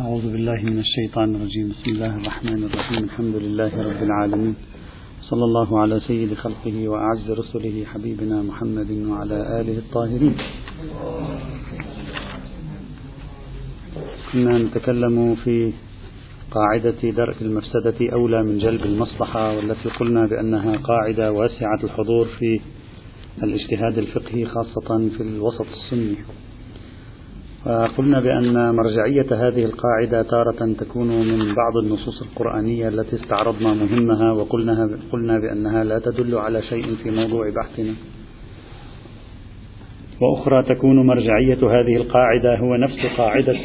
أعوذ بالله من الشيطان الرجيم. بسم الله الرحمن الرحيم. الحمد لله رب العالمين. صلى الله على سيد خلقه وأعز رسله حبيبنا محمد وعلى آله الطاهرين. كنا نتكلم في قاعدة درء المفسدة أولى من جلب المصلحة والتي قلنا بأنها قاعدة واسعة الحضور في الاجتهاد الفقهي خاصة في الوسط السني. وقلنا بأن مرجعية هذه القاعدة تارة تكون من بعض النصوص القرآنية التي استعرضنا مهمها وقلنا قلنا بأنها لا تدل على شيء في موضوع بحثنا. وأخرى تكون مرجعية هذه القاعدة هو نفس قاعدة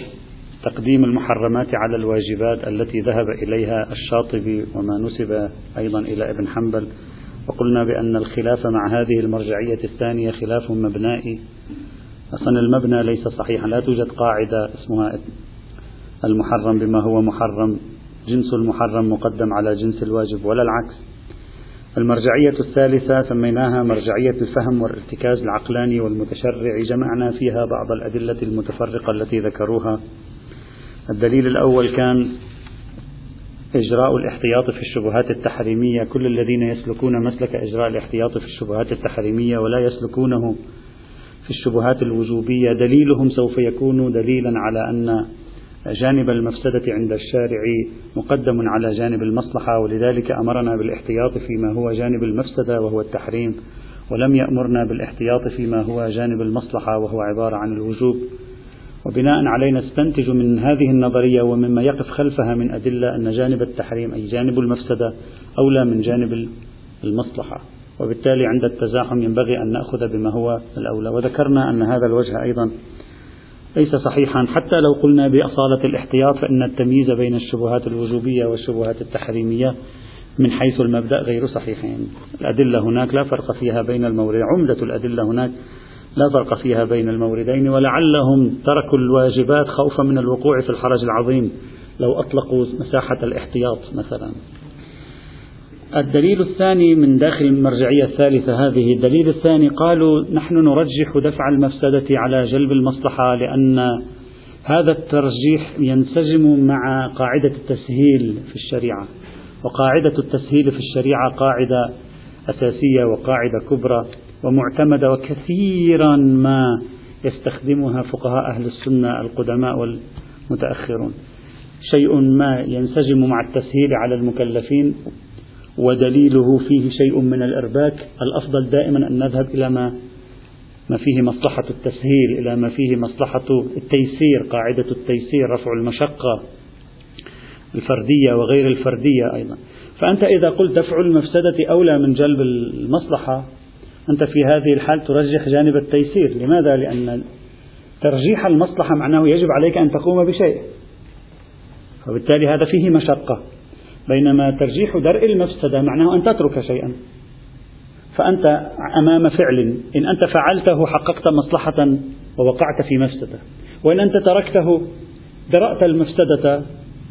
تقديم المحرمات على الواجبات التي ذهب إليها الشاطبي وما نسب أيضا إلى ابن حنبل. وقلنا بأن الخلاف مع هذه المرجعية الثانية خلاف مبنائي. أصلا المبنى ليس صحيحا. لا توجد قاعدة اسمها المحرم بما هو محرم. جنس المحرم مقدم على جنس الواجب ولا العكس. المرجعية الثالثة سميناها مرجعية الفهم والارتكاز العقلاني والمتشرع. جمعنا فيها بعض الأدلة المتفرقة التي ذكروها. الدليل الأول كان إجراء الاحتياط في الشبهات التحريمية. كل الذين يسلكون مسلك إجراء الاحتياط في الشبهات التحريمية ولا يسلكونه في الشبهات الوجوبية دليلهم سوف يكون دليلا على أن جانب المفسدة عند الشارع مقدم على جانب المصلحة ولذلك أمرنا بالاحتياط فيما هو جانب المفسدة وهو التحريم ولم يأمرنا بالاحتياط فيما هو جانب المصلحة وهو عبارة عن الوجوب. وبناء عليه نستنتج من هذه النظرية ومما يقف خلفها من أدلة أن جانب التحريم أي جانب المفسدة أولى من جانب المصلحة. وبالتالي عند التزاحم ينبغي أن نأخذ بما هو الأولى. وذكرنا أن هذا الوجه أيضا ليس صحيحا. حتى لو قلنا بأصالة الاحتياط فإن التمييز بين الشبهات الوجوبية والشبهات التحريمية من حيث المبدأ غير صحيحين. الأدلة هناك لا فرق فيها بين المورد. عمدة الأدلة هناك لا فرق فيها بين الموردين ولعلهم تركوا الواجبات خوفا من الوقوع في الحرج العظيم. لو أطلقوا مساحة الاحتياط مثلا. الدليل الثاني من داخل المرجعية الثالثة هذه الدليل الثاني قالوا نحن نرجح دفع المفسدة على جلب المصلحة لأن هذا الترجيح ينسجم مع قاعدة التسهيل في الشريعة. وقاعدة التسهيل في الشريعة قاعدة أساسية وقاعدة كبرى ومعتمدة وكثيرا ما يستخدمها فقهاء أهل السنة القدماء والمتأخرون. شيء ما ينسجم مع التسهيل على المكلفين ودليله فيه شيء من الإرباك. الأفضل دائما أن نذهب إلى ما ما فيه مصلحة التسهيل إلى ما فيه مصلحة التيسير قاعدة التيسير رفع المشقة الفردية وغير الفردية أيضا. فأنت إذا قلت دفع المفسدة أولى من جلب المصلحة أنت في هذه الحال ترجح جانب التيسير. لماذا؟ لأن ترجيح المصلحة معناه يجب عليك أن تقوم بشيء. وبالتالي هذا فيه مشقة. بينما ترجيح درء المفسدة معناه أن تترك شيئا. فأنت أمام فعل. إن أنت فعلته حققت مصلحة ووقعت في مفسدة. وإن أنت تركته درأت المفسدة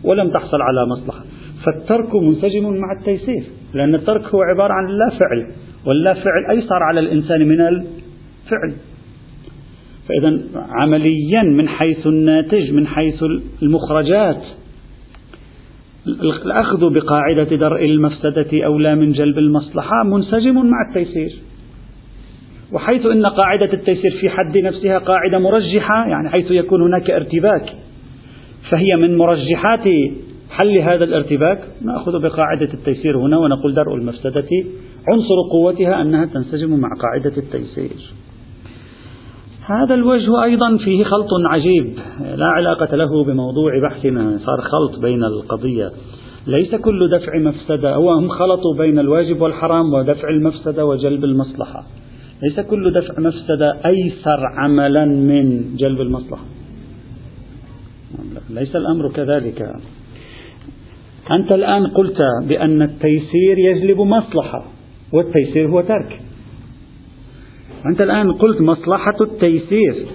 ولم تحصل على مصلحة. فالترك منسجم مع التيسير لأن الترك هو عبارة عن لا فعل واللا فعل أيسر على الإنسان من الفعل. فإذا عمليا من حيث الناتج من حيث المخرجات الأخذ بقاعدة درء المفسدة أولى من جلب المصلحة منسجم مع التيسير. وحيث أن قاعدة التيسير في حد نفسها قاعدة مرجحة يعني حيث يكون هناك ارتباك فهي من مرجحات حل هذا الارتباك. نأخذ بقاعدة التيسير هنا ونقول درء المفسدة عنصر قوتها أنها تنسجم مع قاعدة التيسير. هذا الوجه أيضا فيه خلط عجيب لا علاقة له بموضوع بحثنا صار خلط بين القضية. ليس كل دفع مفسدة هو هم خلطوا بين الواجب والحرام ودفع المفسدة وجلب المصلحة. ليس كل دفع مفسدة أيسر عملا من جلب المصلحة. ليس الأمر كذلك. أنت الآن قلت بأن التيسير يجلب مصلحة والتيسير هو ترك. أنت الآن قلت مصلحة التيسير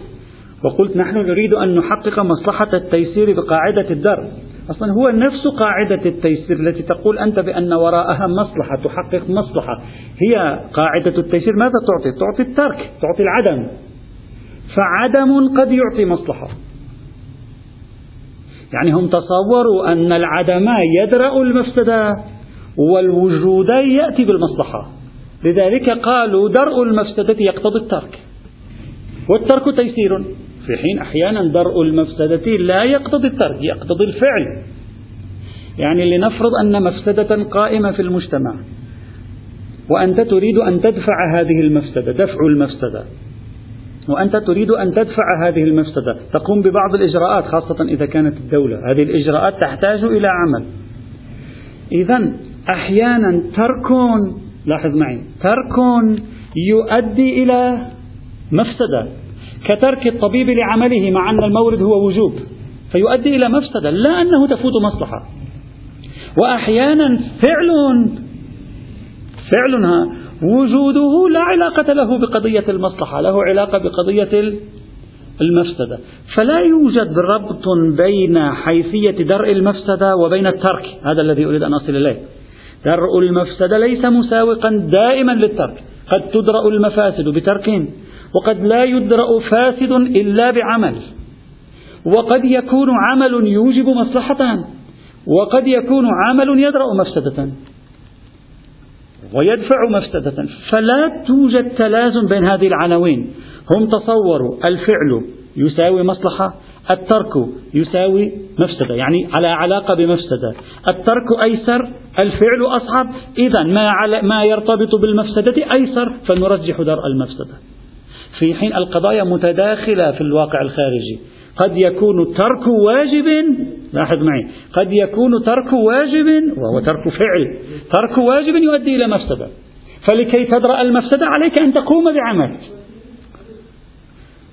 وقلت نحن نريد أن نحقق مصلحة التيسير بقاعدة الدر أصلا هو نفس قاعدة التيسير التي تقول أنت بأن وراءها مصلحة تحقق مصلحة. هي قاعدة التيسير ماذا تعطي؟ تعطي الترك تعطي العدم. فعدم قد يعطي مصلحة. يعني هم تصوروا أن العدم يدرأ المفسدة والوجود يأتي بالمصلحة. لذلك قالوا درء المفسدة يقتضي الترك. والترك تيسير. في حين أحيانا درء المفسدة لا يقتضي الترك يقتضي الفعل. يعني لنفرض أن مفسدة قائمة في المجتمع. وأنت تريد أن تدفع هذه المفسدة دفع المفسدة. وأنت تريد أن تدفع هذه المفسدة. تقوم ببعض الإجراءات خاصة إذا كانت الدولة. هذه الإجراءات تحتاج إلى عمل. إذا أحيانا ترك لاحظ معي. ترك يؤدي إلى مفسدة. كترك الطبيب لعمله مع أن المورد هو وجوب. فيؤدي إلى مفسدة لا أنه تفوت مصلحة. وأحيانا فعل فعلها وجوده لا علاقة له بقضية المصلحة له علاقة بقضية المفسدة. فلا يوجد ربط بين حيثية درء المفسدة وبين الترك. هذا الذي أريد أن أصل إليه. درء المفسدة ليس مساوقا دائما للترك. قد تدرأ المفاسد بترك وقد لا يدرأ فاسد إلا بعمل. وقد يكون عمل يوجب مصلحة وقد يكون عمل يدرأ مفسدة ويدفع مفسدة فلا توجد تلازم بين هذه العناوين. هم تصوروا الفعل يساوي مصلحة الترك يساوي مفسدة يعني على علاقة بمفسدة. الترك أيسر الفعل أصعب. إذا ما, ما يرتبط بالمفسدة أيسر فنرجح درء المفسدة. في حين القضايا متداخلة في الواقع الخارجي. قد يكون ترك واجب لاحظ معي. قد يكون ترك واجب وهو ترك فعل. ترك واجب يؤدي إلى مفسدة. فلكي تدرأ المفسدة عليك أن تقوم بعمل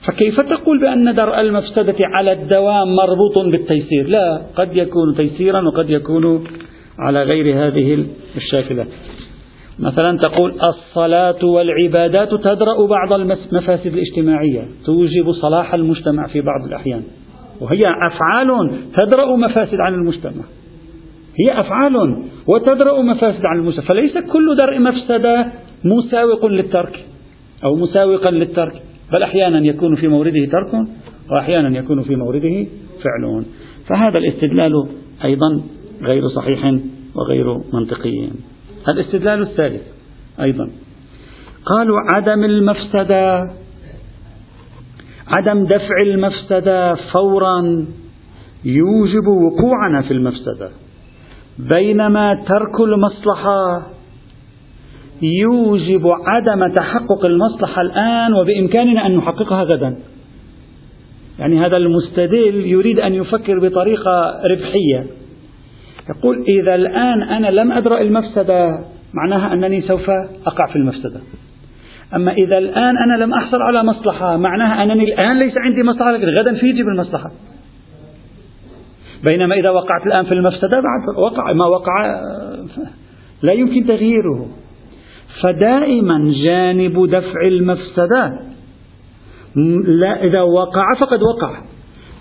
فكيف تقول بأن درء المفسدة على الدوام مربوط بالتيسير؟ لا قد يكون تيسيرا وقد يكون على غير هذه الشاكلة. مثلا تقول الصلاة والعبادات تدرأ بعض المفاسد الاجتماعية توجب صلاح المجتمع في بعض الأحيان. وهي أفعال تدرأ مفاسد عن المجتمع. هي أفعال وتدرأ مفاسد عن المجتمع. فليس كل درء مفسدة مساوق للترك أو مساوقا للترك. بل أحيانا يكون في مورده ترك وأحيانا يكون في مورده فعل. فهذا الاستدلال أيضا غير صحيح وغير منطقي. الاستدلال الثالث أيضا. قالوا عدم المفسدة عدم دفع المفسدة فورا يوجب وقوعنا في المفسدة بينما ترك المصلحة يوجب عدم تحقق المصلحة الآن وبإمكاننا أن نحققها غدا. يعني هذا المستدل يريد أن يفكر بطريقة ربحية. يقول إذا الآن أنا لم أدرأ المفسدة معناها أنني سوف أقع في المفسدة. أما إذا الآن أنا لم أحصل على مصلحة معناها أنني الآن ليس عندي مصلحة لكن غدا في يجب المصلحة. بينما إذا وقعت الآن في المفسدة بعد وقع ما وقع لا يمكن تغييره. فدائما جانب دفع المفسدة. لا إذا وقع فقد وقع.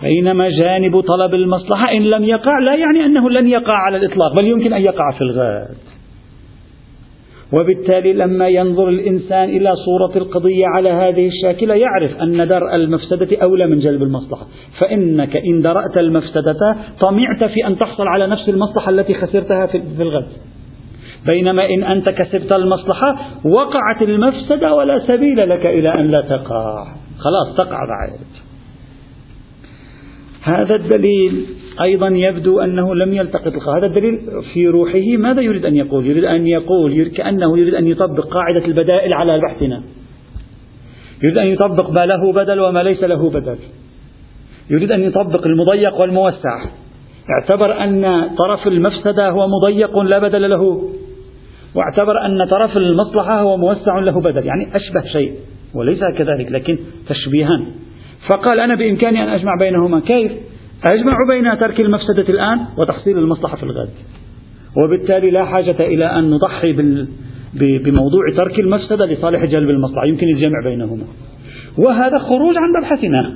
بينما جانب طلب المصلحة إن لم يقع لا يعني أنه لن يقع على الإطلاق بل يمكن أن يقع في الغد وبالتالي لما ينظر الإنسان إلى صورة القضية على هذه الشاكلة يعرف أن درء المفسدة أولى من جلب المصلحة. فإنك إن درأت المفسدة طمعت في أن تحصل على نفس المصلحة التي خسرتها في الغد. بينما إن أنت كسبت المصلحة وقعت المفسدة ولا سبيل لك إلى أن لا تقع. خلاص تقع بعد. هذا الدليل أيضا يبدو أنه لم يلتقط هذا الدليل في روحه. ماذا يريد أن يقول؟ يريد أن يقول كأنه يريد أن يطبق قاعدة البدائل على بحثنا. يريد أن يطبق ما له بدل وما ليس له بدل. يريد أن يطبق المضيق والموسع. اعتبر أن طرف المفسدة هو مضيق لا بدل له. واعتبر أن طرف المصلحة هو موسع له بدل يعني أشبه شيء وليس كذلك لكن تشبيها فقال أنا بإمكاني أن أجمع بينهما كيف؟ أجمع بين ترك المفسدة الآن وتحصيل المصلحة في الغد. وبالتالي لا حاجة إلى أن نضحي بال بموضوع ترك المفسدة لصالح جلب المصلحة يمكن الجمع بينهما. وهذا خروج عن مبحثنا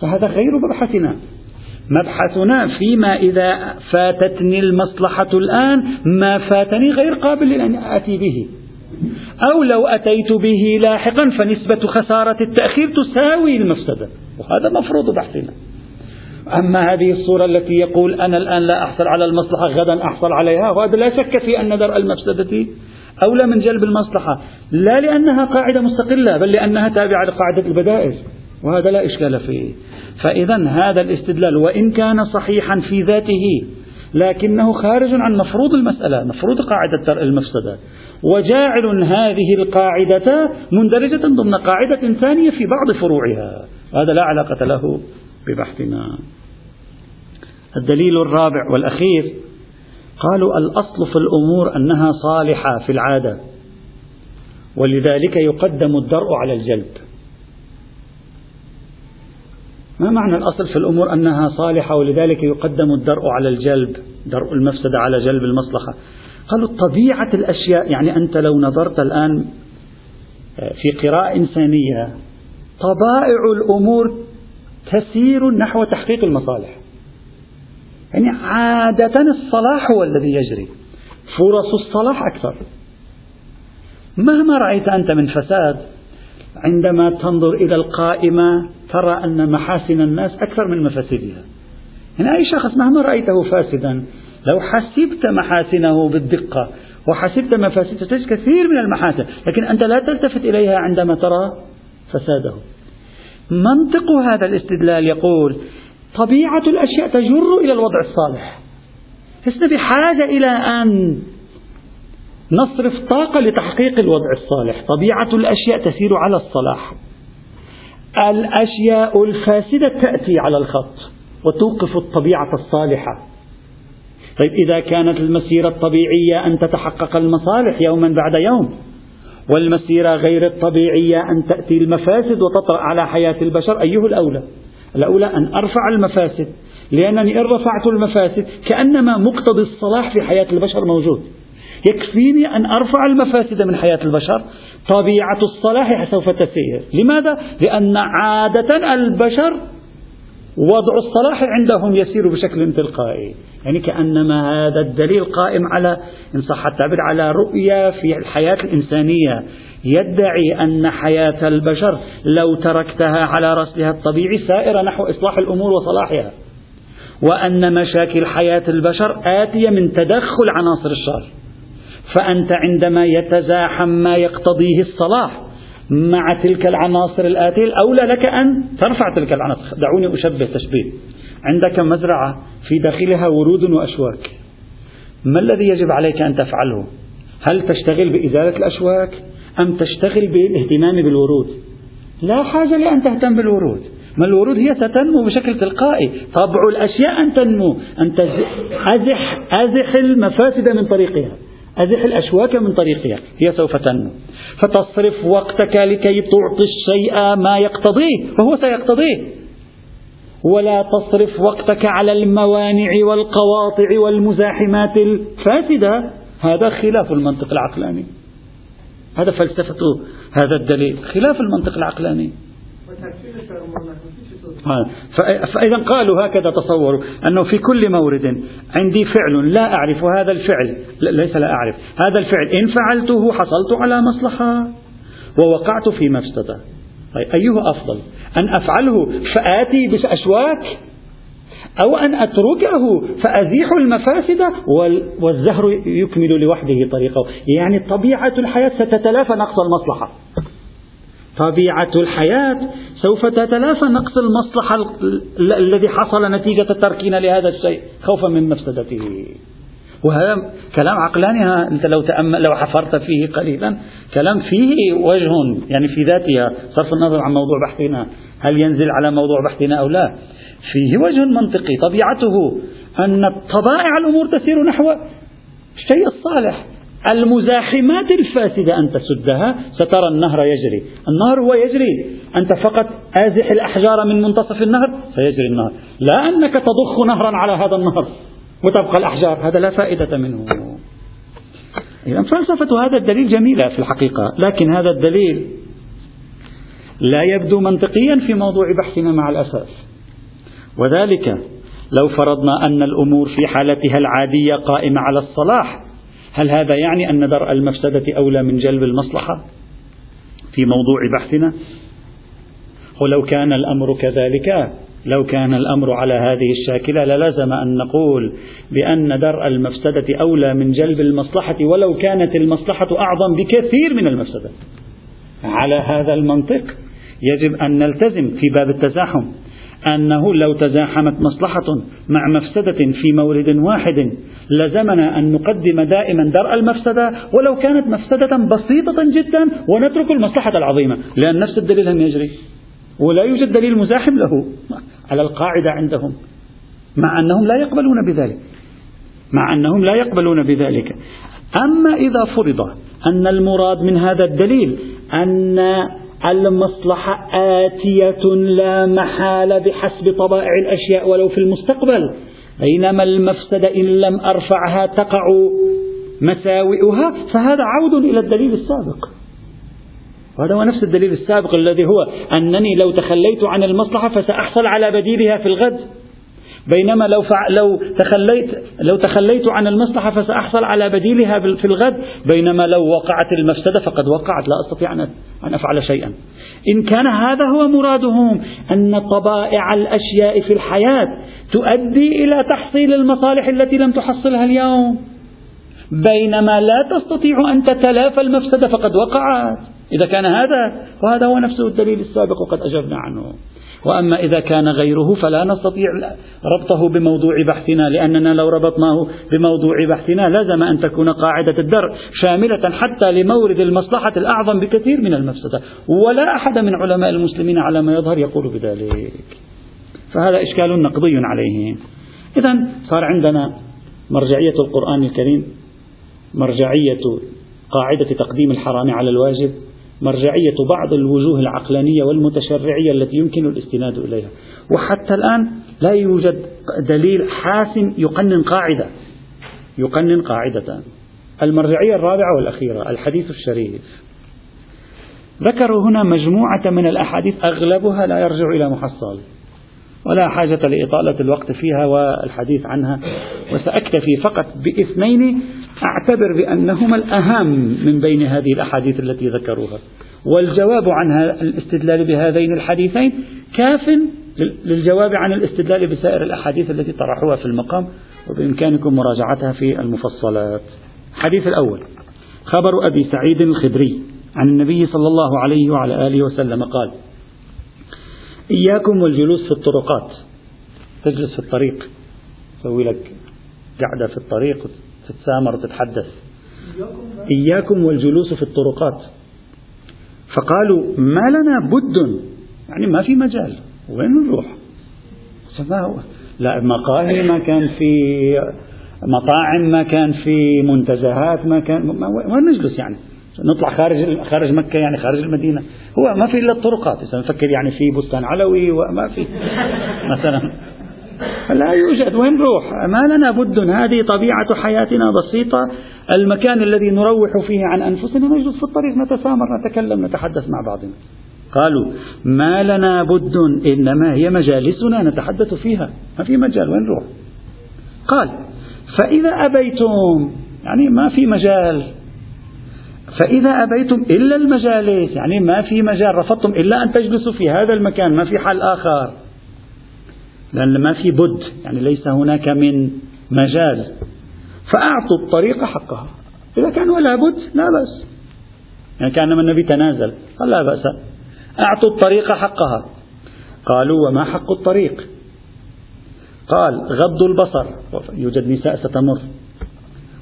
فهذا غير مبحثنا مبحثنا فيما إذا فاتتني المصلحة الآن ما فاتني غير قابل لأن آتي به. أو لو أتيت به لاحقا فنسبة خسارة التأخير تساوي المفسدة. وهذا مفروض بحثنا. أما هذه الصورة التي يقول أنا الآن لا أحصل على المصلحة غدا أحصل عليها وهذا لا شك في أن درء المفسدة أولى من جلب المصلحة. لا لأنها قاعدة مستقلة بل لأنها تابعة لقاعدة البدائل. وهذا لا إشكال فيه. فإذا هذا الاستدلال وإن كان صحيحا في ذاته لكنه خارج عن مفروض المسألة مفروض قاعدة المفسدة. وجاعل هذه القاعدة مندرجة ضمن قاعدة ثانية في بعض فروعها. هذا لا علاقة له ببحثنا. الدليل الرابع والأخير قالوا الأصل في الأمور أنها صالحة في العادة ولذلك يقدم الدرء على الجلب ما معنى الأصل في الأمور أنها صالحة ولذلك يقدم الدرء على الجلب درء المفسدة على جلب المصلحة. قالوا طبيعة الأشياء يعني أنت لو نظرت الآن آه، في قراءة إنسانية طبائع الأمور تسير نحو تحقيق المصالح. يعني عادة الصلاح هو الذي يجري فرص الصلاح أكثر. مهما رأيت أنت من فساد عندما تنظر إلى القائمة ترى أن محاسن الناس أكثر من مفاسدها. يعني أي شخص مهما رأيته فاسدا لو حسبت محاسنه بالدقة وحسبت مفاسده تجد كثير من المحاسن. لكن أنت لا تلتفت إليها عندما ترى فساده. منطق هذا الاستدلال يقول طبيعة الأشياء تجر إلى الوضع الصالح. لسنا بحاجة إلى أن نصرف طاقة لتحقيق الوضع الصالح. طبيعة الأشياء تسير على الصلاح. الأشياء الفاسدة تأتي على الخط وتوقف الطبيعة الصالحة. طيب إذا كانت المسيرة الطبيعية أن تتحقق المصالح يوما بعد يوم والمسيرة غير الطبيعية أن تأتي المفاسد وتطرأ على حياة البشر أيه الأولى الأولى أن أرفع المفاسد لأنني إن رفعت المفاسد كأنما مقتضي الصلاح في حياة البشر موجود. يكفيني أن أرفع المفاسد من حياة البشر طبيعة الصلاح سوف تسير. لماذا؟ لأن عادة البشر وضع الصلاح عندهم يسير بشكل تلقائي. يعني كأنما هذا الدليل قائم على إن صح التعبير على رؤية في الحياة الإنسانية. يدعي أن حياة البشر لو تركتها على رسلها الطبيعي سائرة نحو إصلاح الأمور وصلاحها. وأن مشاكل حياة البشر آتية من تدخل عناصر الشر فأنت عندما يتزاحم ما يقتضيه الصلاح مع تلك العناصر الآتية الأولى لك أن ترفع تلك العناصر. دعوني أشبه تشبيه. عندك مزرعة في داخلها ورود وأشواك. ما الذي يجب عليك أن تفعله؟ هل تشتغل بإزالة الأشواك أم تشتغل بالاهتمام بالورود؟ لا حاجة لأن تهتم بالورود. ما الورود هي ستنمو بشكل تلقائي. طبع الأشياء أن تنمو أن أزح, أزح المفاسد من طريقها. أزح الأشواك من طريقها هي سوف تنمو. فتصرف وقتك لكي تعطي الشيء ما يقتضيه وهو سيقتضيه. ولا تصرف وقتك على الموانع والقواطع والمزاحمات الفاسدة. هذا خلاف المنطق العقلاني. هذا فلسفة هذا الدليل. خلاف المنطق العقلاني. فإذا قالوا هكذا تصوروا أنه في كل مورد عندي فعل لا أعرف هذا الفعل. ليس لا أعرف. هذا الفعل إن فعلته حصلت على مصلحة ووقعت في مفسدة طيب أيه أفضل أن أفعله فآتي بأشواك أو أن أتركه فأزيح المفاسد والزهر يكمل لوحده طريقه. يعني طبيعة الحياة ستتلافى نقص المصلحة. طبيعة الحياة. سوف تتلافى نقص المصلحة الذي حصل نتيجة تركنا لهذا الشيء خوفا من مفسدته. وهذا كلام عقلاني أنت لو تأمل لو حفرت فيه قليلا كلام فيه وجه يعني في ذاتها صرف النظر عن موضوع بحثنا هل ينزل على موضوع بحثنا أو لا. فيه وجه منطقي طبيعته أن طبائع الأمور تسير نحو الشيء الصالح. المزاحمات الفاسدة أن تسدها سترى النهر يجري. النهر هو يجري. أنت فقط آزح الأحجار من منتصف النهر سيجري النهر. لا أنك تضخ نهرا على هذا النهر وتبقى الأحجار. هذا لا فائدة منه. إذا فلسفة هذا الدليل جميلة في الحقيقة لكن هذا الدليل لا يبدو منطقيا في موضوع بحثنا مع الأسف وذلك لو فرضنا أن الأمور في حالتها العادية قائمة على الصلاح هل هذا يعني أن درء المفسدة أولى من جلب المصلحة في موضوع بحثنا؟ ولو كان الأمر كذلك لو كان الأمر على هذه الشاكلة للزم أن نقول بأن درء المفسدة أولى من جلب المصلحة ولو كانت المصلحة أعظم بكثير من المفسدة. على هذا المنطق يجب أن نلتزم في باب التزاحم. أنه لو تزاحمت مصلحة مع مفسدة في مورد واحد لزمنا أن نقدم دائما درء المفسدة ولو كانت مفسدة بسيطة جدا ونترك المصلحة العظيمة لأن نفس الدليل هم يجري ولا يوجد دليل مزاحم له على القاعدة عندهم مع أنهم لا يقبلون بذلك مع أنهم لا يقبلون بذلك. أما إذا فرض أن المراد من هذا الدليل أن المصلحة آتية لا محالة بحسب طبائع الأشياء ولو في المستقبل. بينما المفسدة إن لم أرفعها تقع مساوئها فهذا عود إلى الدليل السابق. وهذا هو نفس الدليل السابق الذي هو أنني لو تخليت عن المصلحة فسأحصل على بديلها في الغد. بينما لو لو تخليت لو تخليت عن المصلحة فسأحصل على بديلها في الغد بينما لو وقعت المفسدة فقد وقعت لا أستطيع أن أفعل شيئا. إن كان هذا هو مرادهم أن طبائع الأشياء في الحياة تؤدي إلى تحصيل المصالح التي لم تحصلها اليوم. بينما لا تستطيع أن تتلافى المفسدة فقد وقعت. إذا كان هذا وهذا هو نفسه الدليل السابق وقد أجبنا عنه. وأما إذا كان غيره فلا نستطيع ربطه بموضوع بحثنا لأننا لو ربطناه بموضوع بحثنا لازم أن تكون قاعدة الدرء شاملة حتى لمورد المصلحة الأعظم بكثير من المفسدة. ولا أحد من علماء المسلمين على ما يظهر يقول بذلك. فهذا إشكال نقضي عليه. إذا صار عندنا مرجعية القرآن الكريم مرجعية قاعدة تقديم الحرام على الواجب. مرجعية بعض الوجوه العقلانية والمتشرعية التي يمكن الاستناد إليها. وحتى الآن لا يوجد دليل حاسم يقنن قاعدة. يقنن قاعدة. المرجعية الرابعة والأخيرة الحديث الشريف. ذكروا هنا مجموعة من الأحاديث أغلبها لا يرجع إلى محصل. ولا حاجة لإطالة الوقت فيها والحديث عنها. وسأكتفي فقط بإثنين أعتبر بأنهما الأهم من بين هذه الأحاديث التي ذكروها. والجواب عن الاستدلال بهذين الحديثين كاف للجواب عن الاستدلال بسائر الأحاديث التي طرحوها في المقام وبإمكانكم مراجعتها في المفصلات. الحديث الأول. خبر أبي سعيد الخدري عن النبي صلى الله عليه وعلى آله وسلم قال إياكم والجلوس في الطرقات. تجلس في الطريق. تسوي لك قعدة في الطريق تتسامر وتتحدث. إياكم والجلوس في الطرقات. فقالوا ما لنا بد يعني ما في مجال. وين نروح؟ لا مقاهي ما كان في مطاعم ما كان في منتزهات ما كان وين نجلس يعني؟ نطلع خارج خارج مكة يعني خارج المدينة. هو ما في إلا الطرقات. نفكر يعني في بستان علوي وما في. مثلا. لا يوجد. وين نروح؟ ما لنا بد. هذه طبيعة حياتنا بسيطة. المكان الذي نروح فيه عن أنفسنا نجلس في الطريق نتسامر نتكلم نتحدث مع بعضنا. قالوا ما لنا بد. إنما هي مجالسنا نتحدث فيها. ما في مجال. وين نروح؟ قال فإذا أبيتم. يعني ما في مجال. فإذا أبيتم إلا المجالس. يعني ما في مجال. رفضتم إلا أن تجلسوا في هذا المكان. ما في حل آخر. لأن ما في بد يعني ليس هناك من مجال. فأعطوا الطريق حقها. إذا كان ولا بد لا بأس. يعني كأنما النبي تنازل قال لا بأس. أعطوا الطريق حقها. قالوا وما حق الطريق؟ قال غض البصر. يوجد نساء ستمر.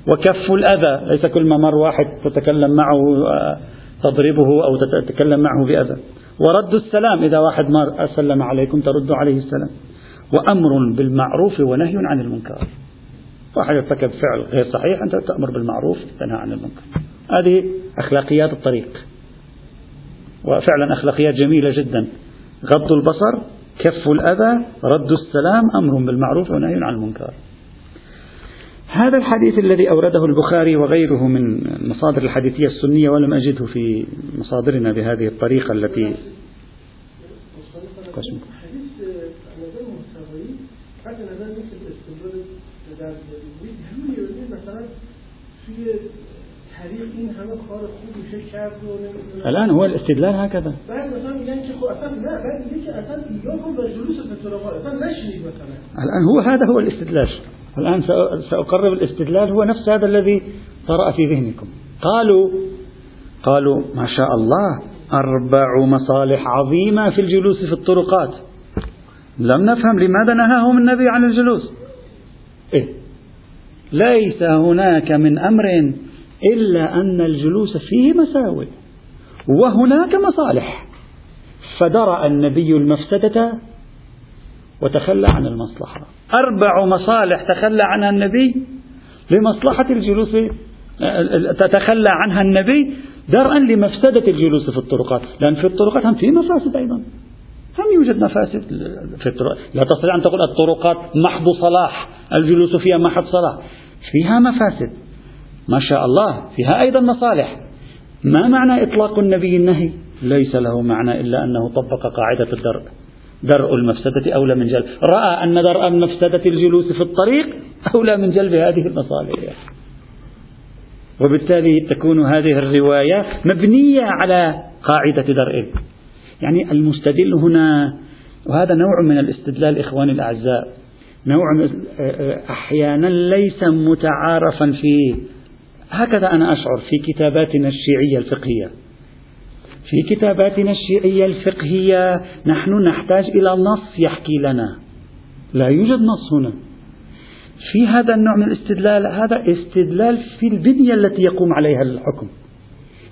وكف الأذى. ليس كل ما مر واحد تتكلم معه آه، تضربه أو تتكلم معه بأذى. ورد السلام. إذا واحد مر أسلم عليكم ترد عليه السلام. وأمر بالمعروف ونهي عن المنكر. واحد ارتكب فعل غير صحيح أنت تأمر بالمعروف تنهى عن المنكر. هذه أخلاقيات الطريق. وفعلا أخلاقيات جميلة جدا. غض البصر كف الأذى رد السلام أمر بالمعروف ونهي عن المنكر. هذا الحديث الذي أورده البخاري وغيره من المصادر الحديثية السنية ولم أجده في مصادرنا بهذه الطريقة التي الآن هو الاستدلال هكذا. الآن هو هذا هو الاستدلال. الآن سأقرب الاستدلال هو نفس هذا الذي طرأ في ذهنكم. قالوا قالوا ما شاء الله أربع مصالح عظيمة في الجلوس في الطرقات. لم نفهم لماذا نهاهم النبي عن الجلوس. إيه؟ ليس هناك من أمر إلا أن الجلوس فيه مساوئ وهناك مصالح. فدرأ النبي المفسدة وتخلى عن المصلحة. أربع مصالح تخلى عنها النبي لمصلحة الجلوس تتخلى عنها النبي درءا لمفسدة الجلوس في الطرقات. لأن في الطرقات هم في مفاسد أيضا. هم يوجد مفاسد في الطرقات لا تستطيع أن تقول الطرقات محض صلاح الجلوس فيها محض صلاح. فيها مفاسد. ما شاء الله. فيها أيضا مصالح. ما معنى إطلاق النبي النهي؟ ليس له معنى إلا أنه طبق قاعدة الدرء. درء المفسدة أولى من جلب. رأى أن درء مفسدة الجلوس في الطريق أولى من جلب هذه المصالح. وبالتالي تكون هذه الرواية مبنية على قاعدة درء. يعني المستدل هنا وهذا نوع من الاستدلال إخواني الأعزاء نوع أحيانا ليس متعارفا فيه. هكذا أنا أشعر في كتاباتنا الشيعية الفقهية. في كتاباتنا الشيعية الفقهية نحن نحتاج إلى نص يحكي لنا. لا يوجد نص هنا. في هذا النوع من الاستدلال هذا استدلال في البنية التي يقوم عليها الحكم.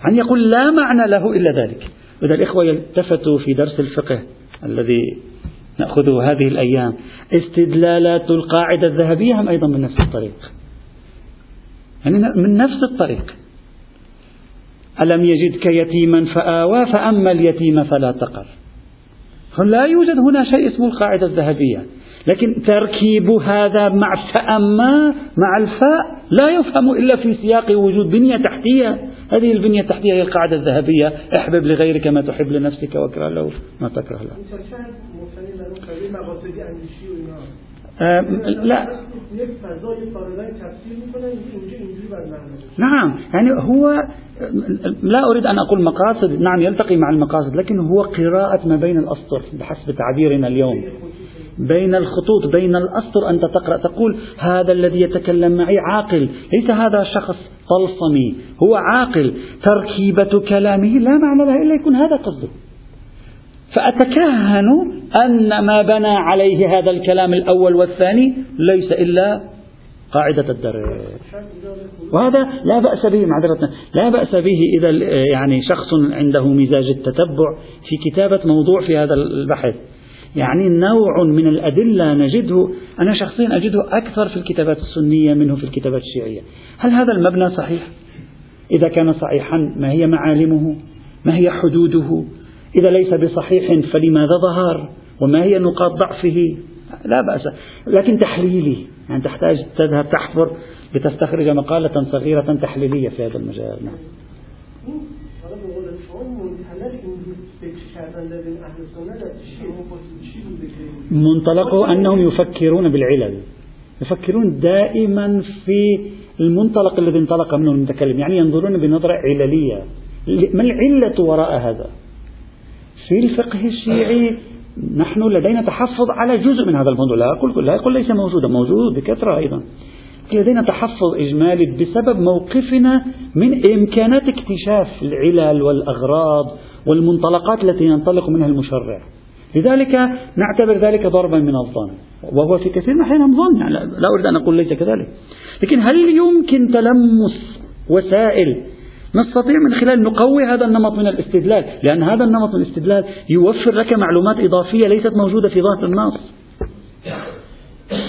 يعني يقول لا معنى له إلا ذلك. إذا الإخوة يلتفتوا في درس الفقه الذي نأخذه هذه الأيام استدلالات القاعدة الذهبية هم أيضا من نفس الطريق. يعني من نفس الطريق. ألم يجدك يتيما فآوى فأما اليتيم فلا تقر. لا يوجد هنا شيء اسمه القاعدة الذهبية. لكن تركيب هذا مع فأما مع الفاء لا يفهم إلا في سياق وجود بنية تحتية. هذه البنية التحتية هي القاعدة الذهبية. احبب لغيرك ما تحب لنفسك وأكره له ما تكره له. لا. نعم. يعني هو لا أريد أن أقول مقاصد. نعم يلتقي مع المقاصد لكن هو قراءة ما بين الأسطر بحسب تعبيرنا اليوم. بين الخطوط بين الأسطر أنت تقرأ. تقول هذا الذي يتكلم معي عاقل. ليس هذا شخص طلسمي هو عاقل. تركيبة كلامه لا معنى لها إلا يكون هذا قصده. فأتكهن أن ما بنى عليه هذا الكلام الأول والثاني ليس إلا قاعدة الدرس وهذا لا بأس به معذرة لا بأس به إذا يعني شخص عنده مزاج التتبع في كتابة موضوع في هذا البحث يعني نوع من الأدلة نجده أنا شخصيا أجده أكثر في الكتابات السنية منه في الكتابات الشيعية هل هذا المبنى صحيح؟ إذا كان صحيحا ما هي معالمه؟ ما هي حدوده؟ إذا ليس بصحيح فلماذا ظهر؟ وما هي نقاط ضعفه؟ لا بأس لكن تحليلي يعني تحتاج تذهب تحفر لتستخرج مقالة صغيرة تحليلية في هذا المجال نعم. منطلقه أنهم يفكرون بالعلل يفكرون دائما في المنطلق الذي انطلق منه المتكلم يعني ينظرون بنظرة عللية ما العلة وراء هذا في الفقه الشيعي نحن لدينا تحفظ على جزء من هذا الموضوع. لا أقول لا أقول ليس موجودا موجود بكثرة أيضا. لدينا تحفظ إجمالي بسبب موقفنا من إمكانات اكتشاف العلل والأغراض والمنطلقات التي ينطلق منها المشرع. لذلك نعتبر ذلك ضربا من الظن. وهو في كثير من الأحيان ظن. يعني لا أريد أن أقول ليس كذلك. لكن هل يمكن تلمس وسائل نستطيع من خلال نقوي هذا النمط من الاستدلال لأن هذا النمط من الاستدلال يوفر لك معلومات إضافية ليست موجودة في ظاهر النص.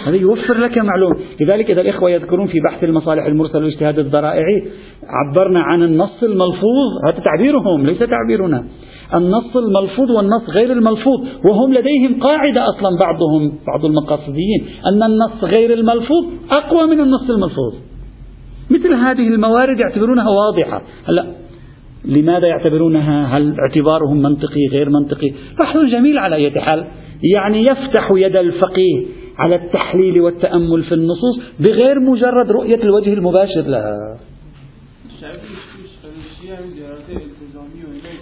هذا يوفر لك معلوم لذلك إذا الإخوة يذكرون في بحث المصالح المرسلة واجتهاد الذرائع عبرنا عن النص الملفوظ هذا تعبيرهم ليس تعبيرنا. النص الملفوظ والنص غير الملفوظ وهم لديهم قاعدة أصلا بعضهم بعض المقاصديين أن النص غير الملفوظ أقوى من النص الملفوظ. مثل هذه الموارد يعتبرونها واضحة. هلا لماذا يعتبرونها؟ هل اعتبارهم منطقي غير منطقي؟ بحث جميل على أي حال. يعني يفتح يد الفقيه على التحليل والتأمل في النصوص بغير مجرد رؤية الوجه المباشر لها.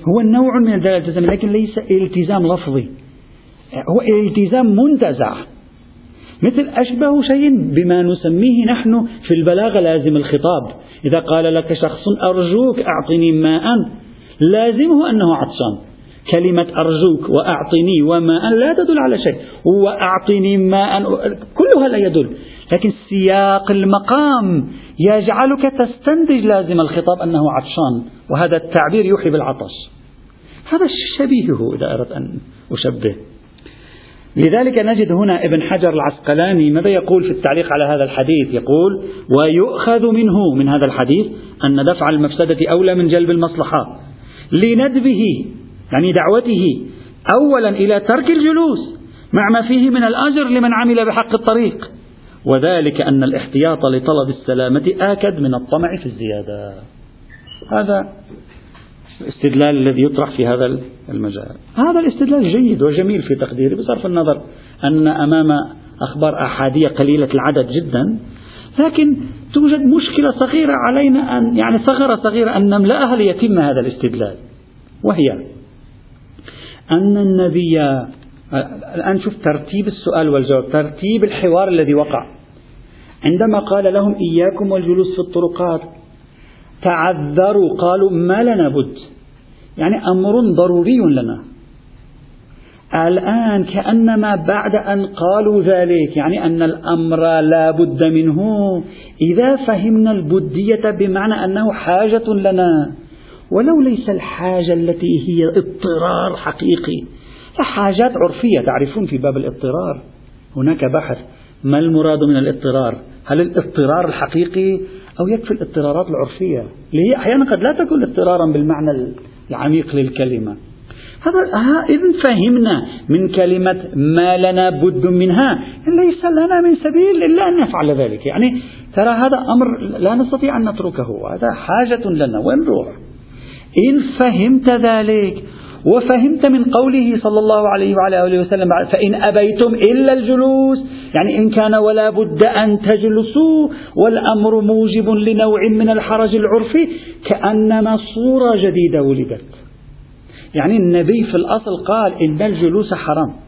هو النوع من الدلالة لكن ليس التزام لفظي. هو التزام منتزع مثل أشبه شيء بما نسميه نحن في البلاغة لازم الخطاب. إذا قال لك شخص أرجوك أعطني ماء لازمه أنه عطشان. كلمة أرجوك وأعطني وماء لا تدل على شيء. وأعطني ماء كلها لا يدل. لكن سياق المقام يجعلك تستنتج لازم الخطاب أنه عطشان. وهذا التعبير يوحي بالعطش. هذا شبيهه إذا أردت أن أشبه. لذلك نجد هنا ابن حجر العسقلاني ماذا يقول في التعليق على هذا الحديث؟ يقول ويؤخذ منه من هذا الحديث أن دفع المفسدة أولى من جلب المصلحة لندبه يعني دعوته أولا إلى ترك الجلوس مع ما فيه من الأجر لمن عمل بحق الطريق وذلك أن الاحتياط لطلب السلامة آكد من الطمع في الزيادة. هذا الاستدلال الذي يطرح في هذا المجال. هذا الاستدلال جيد وجميل في تقديري بصرف النظر أن أمام أخبار أحادية قليلة العدد جدا لكن توجد مشكلة صغيرة علينا أن يعني ثغرة صغيرة أن نملأها ليتم هذا الاستدلال وهي أن النبي الآن شوف ترتيب السؤال والجواب ترتيب الحوار الذي وقع. عندما قال لهم إياكم والجلوس في الطرقات تعذروا قالوا ما لنا بد؟ يعني أمر ضروري لنا. الآن كأنما بعد أن قالوا ذلك يعني أن الأمر لا بد منه. إذا فهمنا البدية بمعنى أنه حاجة لنا ولو ليس الحاجة التي هي اضطرار حقيقي حاجات عرفية. تعرفون في باب الاضطرار هناك بحث ما المراد من الاضطرار؟ هل الاضطرار الحقيقي أو يكفي الاضطرارات العرفية؟ اللي هي أحيانا قد لا تكون اضطرارا بالمعنى العميق للكلمة. هذا إذا فهمنا من كلمة ما لنا بد منها. ليس لنا من سبيل إلا أن نفعل ذلك. يعني ترى هذا أمر لا نستطيع أن نتركه. هذا حاجة لنا. وين نروح؟ إن فهمت ذلك وفهمت من قوله صلى الله عليه وعلى آله وسلم فإن أبيتم إلا الجلوس يعني إن كان ولا بد أن تجلسوا والأمر موجب لنوع من الحرج العرفي كأنما صورة جديدة ولدت. يعني النبي في الأصل قال إن الجلوس حرام.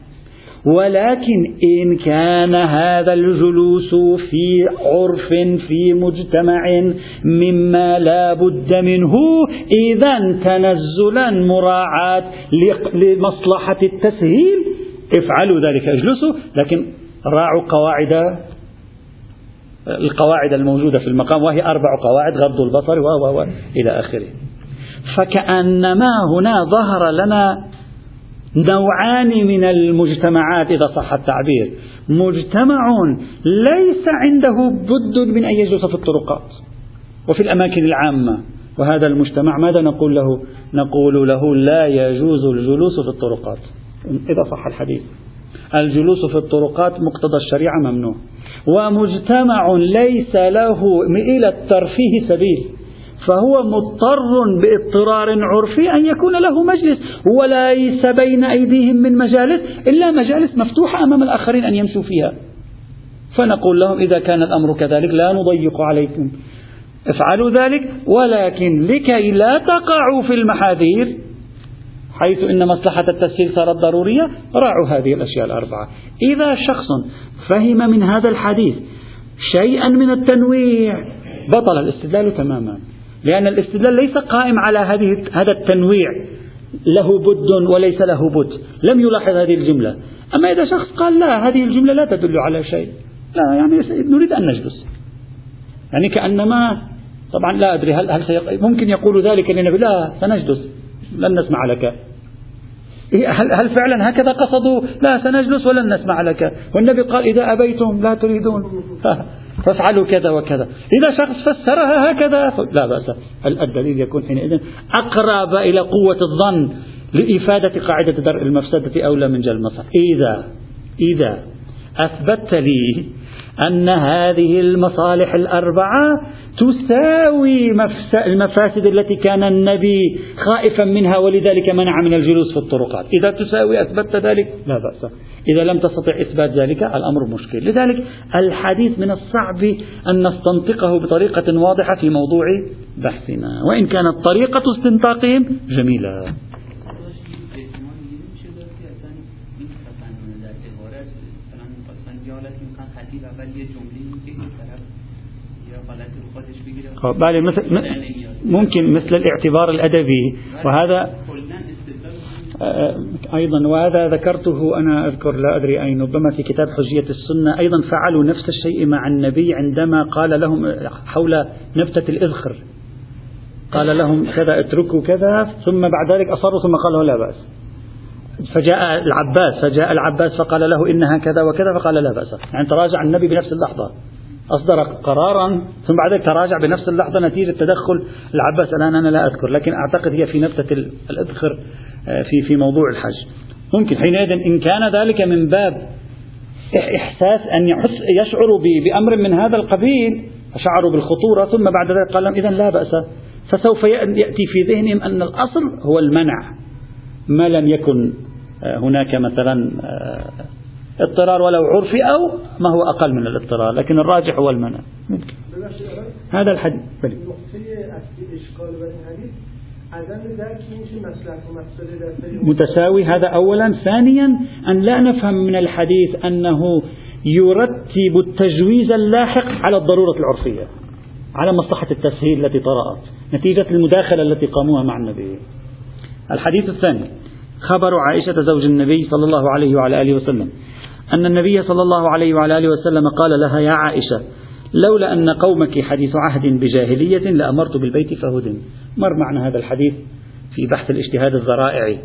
ولكن إن كان هذا الجلوس في عرف في مجتمع مما لا بد منه إذا تنزلا مراعاة لمصلحة التسهيل. افعلوا ذلك اجلسوا. لكن راعوا قواعد القواعد الموجودة في المقام وهي أربع قواعد غض البصر و إلى آخره. فكأنما هنا ظهر لنا نوعان من المجتمعات إذا صح التعبير. مجتمع ليس عنده بد من أن يجلس في الطرقات وفي الأماكن العامة. وهذا المجتمع ماذا نقول له؟ نقول له لا يجوز الجلوس في الطرقات. إذا صح الحديث. الجلوس في الطرقات مقتضى الشريعة ممنوع. ومجتمع ليس له إلى الترفيه سبيل. فهو مضطر باضطرار عرفي أن يكون له مجلس وليس بين أيديهم من مجالس إلا مجالس مفتوحة أمام الآخرين أن يمشوا فيها. فنقول لهم إذا كان الأمر كذلك لا نضيق عليكم. افعلوا ذلك ولكن لكي لا تقعوا في المحاذير حيث إن مصلحة التسهيل صارت ضرورية راعوا هذه الأشياء الأربعة. إذا شخص فهم من هذا الحديث شيئا من التنويع بطل الاستدلال تماما. لأن الاستدلال ليس قائم على هذه هذا التنويع. له بد وليس له بد. لم يلاحظ هذه الجملة. أما إذا شخص قال لا هذه الجملة لا تدل على شيء. لا يعني نريد أن نجلس. يعني كأنما طبعا لا أدري هل, هل ممكن يقول ذلك للنبي لا سنجلس. لن نسمع لك. إيه، هل, هل فعلا هكذا قصدوا؟ لا سنجلس ولن نسمع لك. والنبي قال إذا أبيتم لا تريدون. فافعلوا كذا وكذا. إذا شخص فسرها هكذا لا بأس. الدليل يكون حينئذ أقرب إلى قوة الظن لإفادة قاعدة درء المفسدة أولى من جلب المصلحة إذا إذا أثبتت لي أن هذه المصالح الأربعة تساوي المفاسد التي كان النبي خائفا منها ولذلك منع من الجلوس في الطرقات. إذا تساوي أثبتت ذلك؟ لا بأس. إذا لم تستطع إثبات ذلك الأمر مشكل. لذلك الحديث من الصعب أن نستنطقه بطريقة واضحة في موضوع بحثنا. وإن كانت طريقة استنطاقهم جميلة. بله مثل ممكن مثل الاعتبار الأدبي وهذا آه، أيضا وهذا ذكرته أنا أذكر لا أدري أين ربما في كتاب حجية السنة. أيضا فعلوا نفس الشيء مع النبي عندما قال لهم حول نبتة الإذخر. قال لهم كذا اتركوا كذا ثم بعد ذلك أصروا ثم قالوا لا بأس. فجاء العباس فجاء العباس فقال له إنها كذا وكذا فقال لا بأس. يعني تراجع النبي بنفس اللحظة. أصدر قرارا ثم بعد ذلك تراجع بنفس اللحظة نتيجة تدخل العباس الآن أنا لا أذكر لكن أعتقد هي في نبتة الإذخر آه، في في موضوع الحج. ممكن حينئذ إن كان ذلك من باب إحساس أن يحس يشعر بأمر من هذا القبيل شعروا بالخطورة ثم بعد ذلك قال لهم إذا لا بأس. فسوف يأتي في ذهنهم أن الأصل هو المنع. ما لم يكن آه، هناك مثلا آه، اضطرار ولو عرفي أو ما هو أقل من الاضطرار لكن الراجح هو المنع. ممكن. هذا الحديث. بلي. متساوي. هذا أولا. ثانيا أن لا نفهم من الحديث أنه يرتب التجويز اللاحق على الضرورة العرفية على مصلحة التسهيل التي طرأت نتيجة المداخلة التي قاموها مع النبي. الحديث الثاني. خبر عائشة زوج النبي صلى الله عليه وعلى آله وسلم. أن النبي صلى الله عليه وعلى آله وسلم قال لها يا عائشة لولا أن قومك حديث عهد بجاهلية لأمرت بالبيت فهدم مر معنا هذا الحديث في بحث الاجتهاد الذرائعي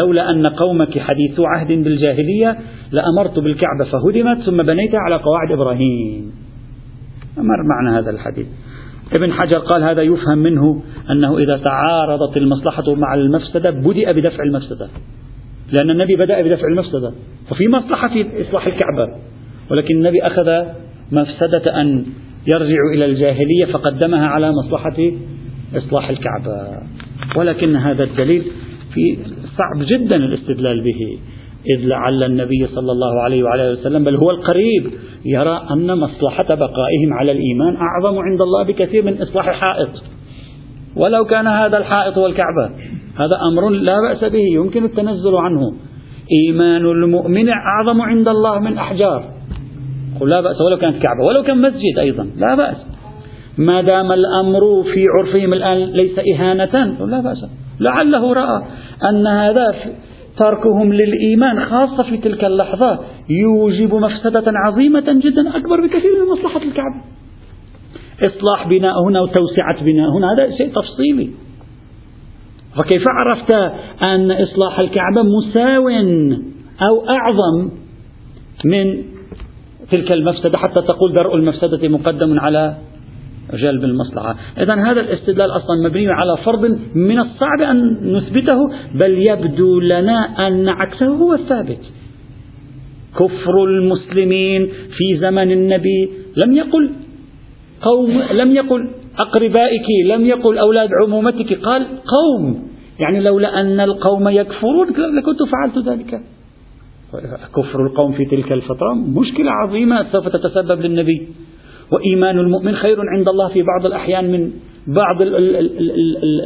لولا أن قومك حديث عهد بالجاهلية لأمرت بالكعبة فهدمت ثم بنيتها على قواعد إبراهيم. مر معنا هذا الحديث. ابن حجر قال هذا يفهم منه أنه إذا تعارضت المصلحة مع المفسدة بدأ بدفع المفسدة. لأن النبي بدأ بدفع المفسدة. وفي مصلحة في إصلاح الكعبة. ولكن النبي أخذ مفسدة أن يرجع إلى الجاهلية فقدمها على مصلحة إصلاح الكعبة. ولكن هذا الدليل في صعب جدا الاستدلال به. إذ لعل النبي صلى الله عليه وعلى وسلم بل هو القريب يرى أن مصلحة بقائهم على الإيمان أعظم عند الله بكثير من إصلاح حائط ولو كان هذا الحائط هو الكعبة هذا أمر لا بأس به يمكن التنزل عنه. إيمان المؤمن أعظم عند الله من أحجار. قل لا بأس ولو كانت كعبة ولو كان مسجد أيضا لا بأس. ما دام الأمر في عرفهم الآن ليس إهانة لا بأس. لعله رأى أن هذا تركهم للإيمان خاصة في تلك اللحظة يوجب مفسدة عظيمة جدا أكبر بكثير من مصلحة الكعبة. إصلاح بناء هنا وتوسعة بناء هنا هذا شيء تفصيلي. فكيف عرفت أن إصلاح الكعبة مساو أو أعظم من تلك المفسدة حتى تقول درء المفسدة مقدم على جلب المصلحة؟ إذا هذا الاستدلال أصلا مبني على فرض من الصعب أن نثبته بل يبدو لنا أن عكسه هو الثابت. كفر المسلمين في زمن النبي لم يقل قوم لم يقل أقربائك لم يقل أولاد عمومتك قال قوم. يعني لولا أن القوم يكفرون لكنت فعلت ذلك. كفر القوم في تلك الفترة مشكلة عظيمة سوف تتسبب للنبي. وإيمان المؤمن خير عند الله في بعض الأحيان من بعض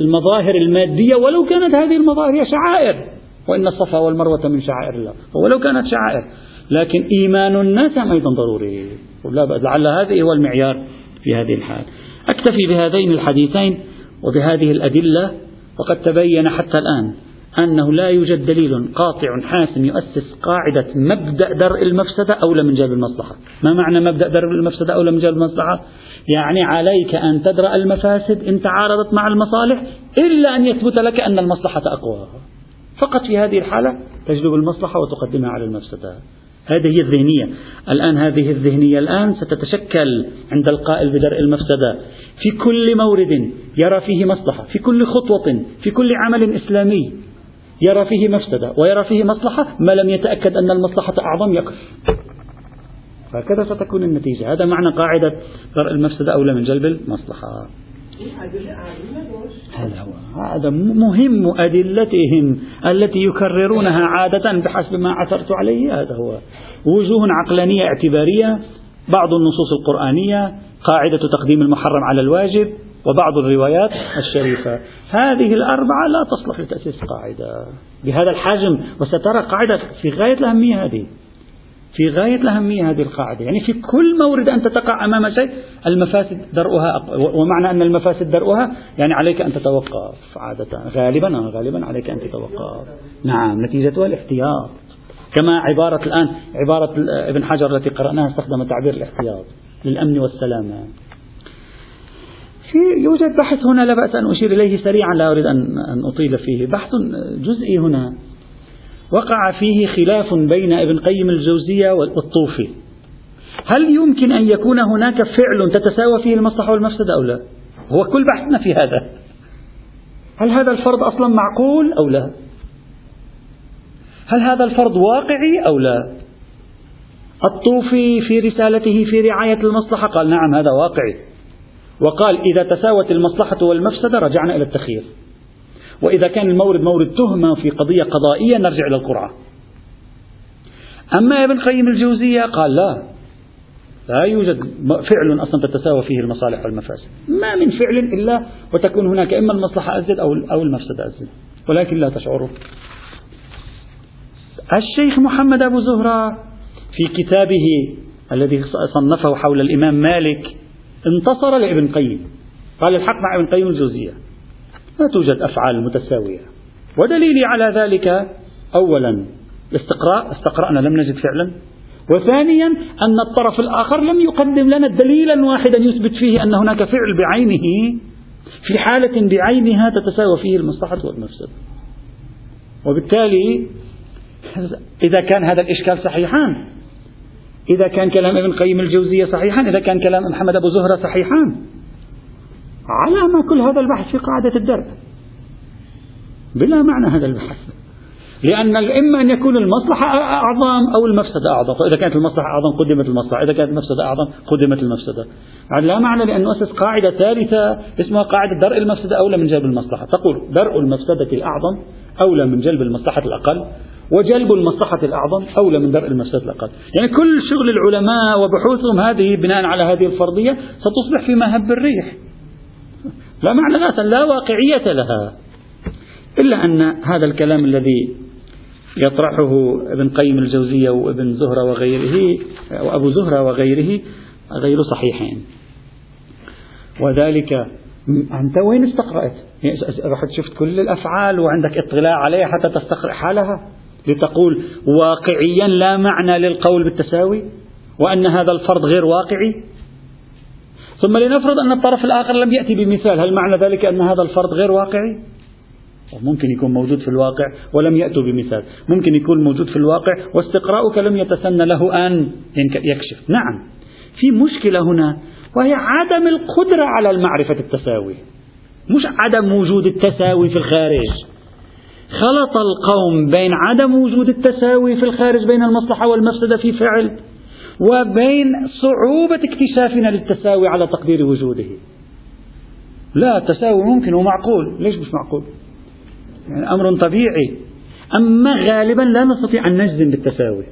المظاهر المادية ولو كانت هذه المظاهر هي شعائر. وإن الصفا والمروة من شعائر الله. ولو كانت شعائر. لكن إيمان الناس أيضا ضروري. لعل هذا هو المعيار في هذه الحال. أكتفي بهذين الحديثين وبهذه الأدلة وقد تبين حتى الآن أنه لا يوجد دليل قاطع حاسم يؤسس قاعدة مبدأ درء المفسدة أولى من جلب المصلحة. ما معنى مبدأ درء المفسدة أولى من جلب المصلحة؟ يعني عليك أن تدرأ المفاسد إن تعارضت مع المصالح إلا أن يثبت لك أن المصلحة أقوى. فقط في هذه الحالة تجلب المصلحة وتقدمها على المفسدة. هذه هي الذهنية. الآن هذه الذهنية الآن ستتشكل عند القائل بدرء المفسدة. في كل مورد يرى فيه مصلحة في كل خطوة في كل عمل إسلامي يرى فيه مفسدة ويرى فيه مصلحة ما لم يتأكد أن المصلحة أعظم يكف هكذا ستكون النتيجة. هذا معنى قاعدة درء المفسدة أولى من جلب المصلحة. هذا هو هذا مهم أدلتهم التي يكررونها عادة بحسب ما عثرت عليه. هذا هو وجوه عقلانية اعتبارية بعض النصوص القرآنية قاعدة تقديم المحرم على الواجب وبعض الروايات الشريفة. هذه الأربعة لا تصلح لتأسيس قاعدة. بهذا الحجم وسترى قاعدة في غاية الأهمية هذه. في غاية الأهمية هذه القاعدة. يعني في كل مورد أنت تقع أمام شيء المفاسد درؤها ومعنى أن المفاسد درؤها يعني عليك أن تتوقف. عادة غالبا غالبا عليك أن تتوقف. نعم نتيجتها الاحتياط. كما عبارة الآن عبارة ابن حجر التي قرأناها استخدم تعبير الاحتياط للأمن والسلامة. في يوجد بحث هنا لا بأس أن أشير إليه سريعا لا أريد أن أطيل فيه. بحث جزئي هنا. وقع فيه خلاف بين ابن قيم الجوزية والطوفي. هل يمكن أن يكون هناك فعل تتساوى فيه المصلحة والمفسدة أو لا؟ هو كل بحثنا في هذا. هل هذا الفرض أصلا معقول أو لا؟ هل هذا الفرض واقعي أو لا؟ الطوفي في رسالته في رعاية المصلحة قال نعم هذا واقعي. وقال إذا تساوت المصلحة والمفسدة رجعنا إلى التخيير. وإذا كان المورد مورد تهمة في قضية قضائية نرجع إلى القرعة أما ابن قيم الجوزية قال لا. لا يوجد فعل أصلا تتساوى فيه المصالح والمفاسد. ما من فعل إلا وتكون هناك إما المصلحة أزيد أو المفسدة أزيد ولكن لا تشعره الشيخ محمد أبو زهرة في كتابه الذي صنفه حول الإمام مالك انتصر لابن قيم. قال الحق مع ابن قيم الجوزية. ما توجد أفعال متساوية. ودليلي على ذلك أولا الاستقراء استقرأنا لم نجد فعلا. وثانيا أن الطرف الآخر لم يقدم لنا دليلا واحدا يثبت فيه أن هناك فعل بعينه في حالة بعينها تتساوى فيه المصلحة والمفسدة وبالتالي إذا كان هذا الإشكال صحيحا إذا كان كلام ابن قيم الجوزية صحيحا إذا كان كلام محمد أبو زهرة صحيحا. على ما كل هذا البحث في قاعدة الدرب. بلا معنى هذا البحث. لأن إما أن يكون المصلحة أعظم أو المفسدة أعظم. فإذا كانت المصلحة أعظم قدمت المصلحة. إذا كانت المفسدة أعظم قدمت المفسدة. لا معنى لأن نؤسس قاعدة ثالثة اسمها قاعدة درء المفسدة أولى من جلب المصلحة. تقول درء المفسدة الأعظم أولى من جلب المصلحة الأقل وجلب المصلحة الأعظم أولى من درء المفسدة الأقل. يعني كل شغل العلماء وبحوثهم هذه بناء على هذه الفرضية ستصبح في مهب الريح. لا معنى ذاتا لا واقعية لها. إلا أن هذا الكلام الذي يطرحه ابن قيم الجوزية وابن زهرة وغيره وأبو زهرة وغيره غير صحيحين. وذلك أنت وين استقرأت؟ رحت شفت كل الأفعال وعندك اطلاع عليها حتى تستقرأ حالها؟ لتقول واقعيا لا معنى للقول بالتساوي؟ وأن هذا الفرض غير واقعي؟ ثم لنفرض أن الطرف الآخر لم يأتي بمثال. هل معنى ذلك أن هذا الفرض غير واقعي؟ ممكن يكون موجود في الواقع ولم يأتوا بمثال. ممكن يكون موجود في الواقع واستقراؤك لم يتسنى له أن يكشف. نعم. في مشكلة هنا وهي عدم القدرة على المعرفة التساوي. مش عدم وجود التساوي في الخارج. خلط القوم بين عدم وجود التساوي في الخارج بين المصلحة والمفسدة في فعل. وبين صعوبة اكتشافنا للتساوي على تقدير وجوده. لا التساوي ممكن ومعقول. ليش مش معقول؟ يعني أمر طبيعي. أما غالبا لا نستطيع أن نجزم بالتساوي.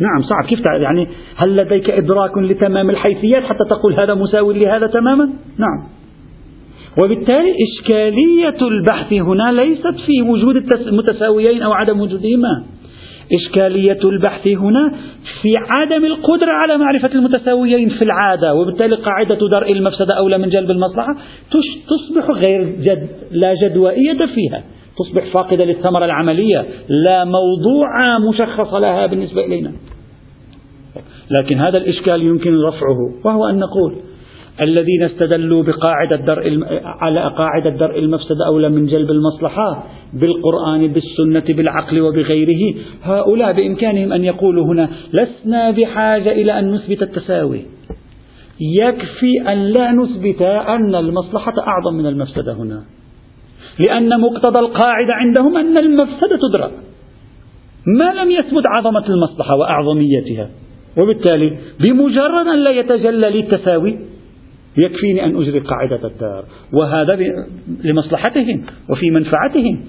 نعم صعب. كيف يعني هل لديك إدراك لتمام الحيثيات حتى تقول هذا مساوي لهذا تماما؟ نعم. وبالتالي إشكالية البحث هنا ليست في وجود المتساويين أو عدم وجودهما. إشكالية البحث هنا في عدم القدرة على معرفة المتساويين في العادة وبالتالي قاعدة درء المفسدة أولى من جلب المصلحة تصبح غير جد لا جدوائية فيها تصبح فاقدة للثمرة العملية لا موضوع مشخص لها بالنسبة إلينا. لكن هذا الإشكال يمكن رفعه وهو أن نقول الذين استدلوا بقاعدة درء على قاعدة درء المفسدة أولى من جلب المصلحة بالقرآن بالسنة بالعقل وبغيره. هؤلاء بإمكانهم أن يقولوا هنا لسنا بحاجة إلى أن نثبت التساوي. يكفي أن لا نثبت أن المصلحة أعظم من المفسدة هنا. لأن مقتضى القاعدة عندهم أن المفسدة تدرك ما لم يثبت عظمة المصلحة وأعظميتها. وبالتالي بمجرد أن لا يتجلى لي التساوي يكفيني أن أجري قاعدة الدار. وهذا لمصلحتهم وفي منفعتهم.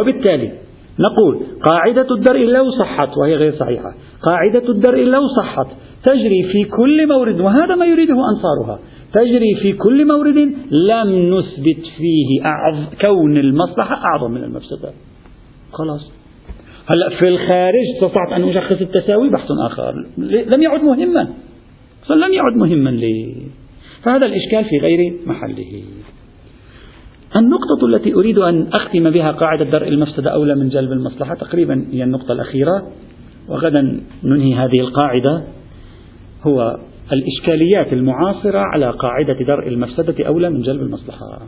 وبالتالي نقول قاعدة الدرء لو صحت وهي غير صحيحة. قاعدة الدرء لو صحت تجري في كل مورد وهذا ما يريده أنصارها. تجري في كل مورد لم نثبت فيه كون المصلحة أعظم من المفسدة. خلاص. هلأ في الخارج استطعت أن أشخص التساوي بحث آخر. لم يعد مهما. لم يعد مهما لي فهذا الإشكال في غير محله. النقطة التي أريد أن أختم بها قاعدة درء المفسدة أولى من جلب المصلحة تقريبا هي النقطة الأخيرة وغدا ننهي هذه القاعدة هو الإشكاليات المعاصرة على قاعدة درء المفسدة أولى من جلب المصلحة.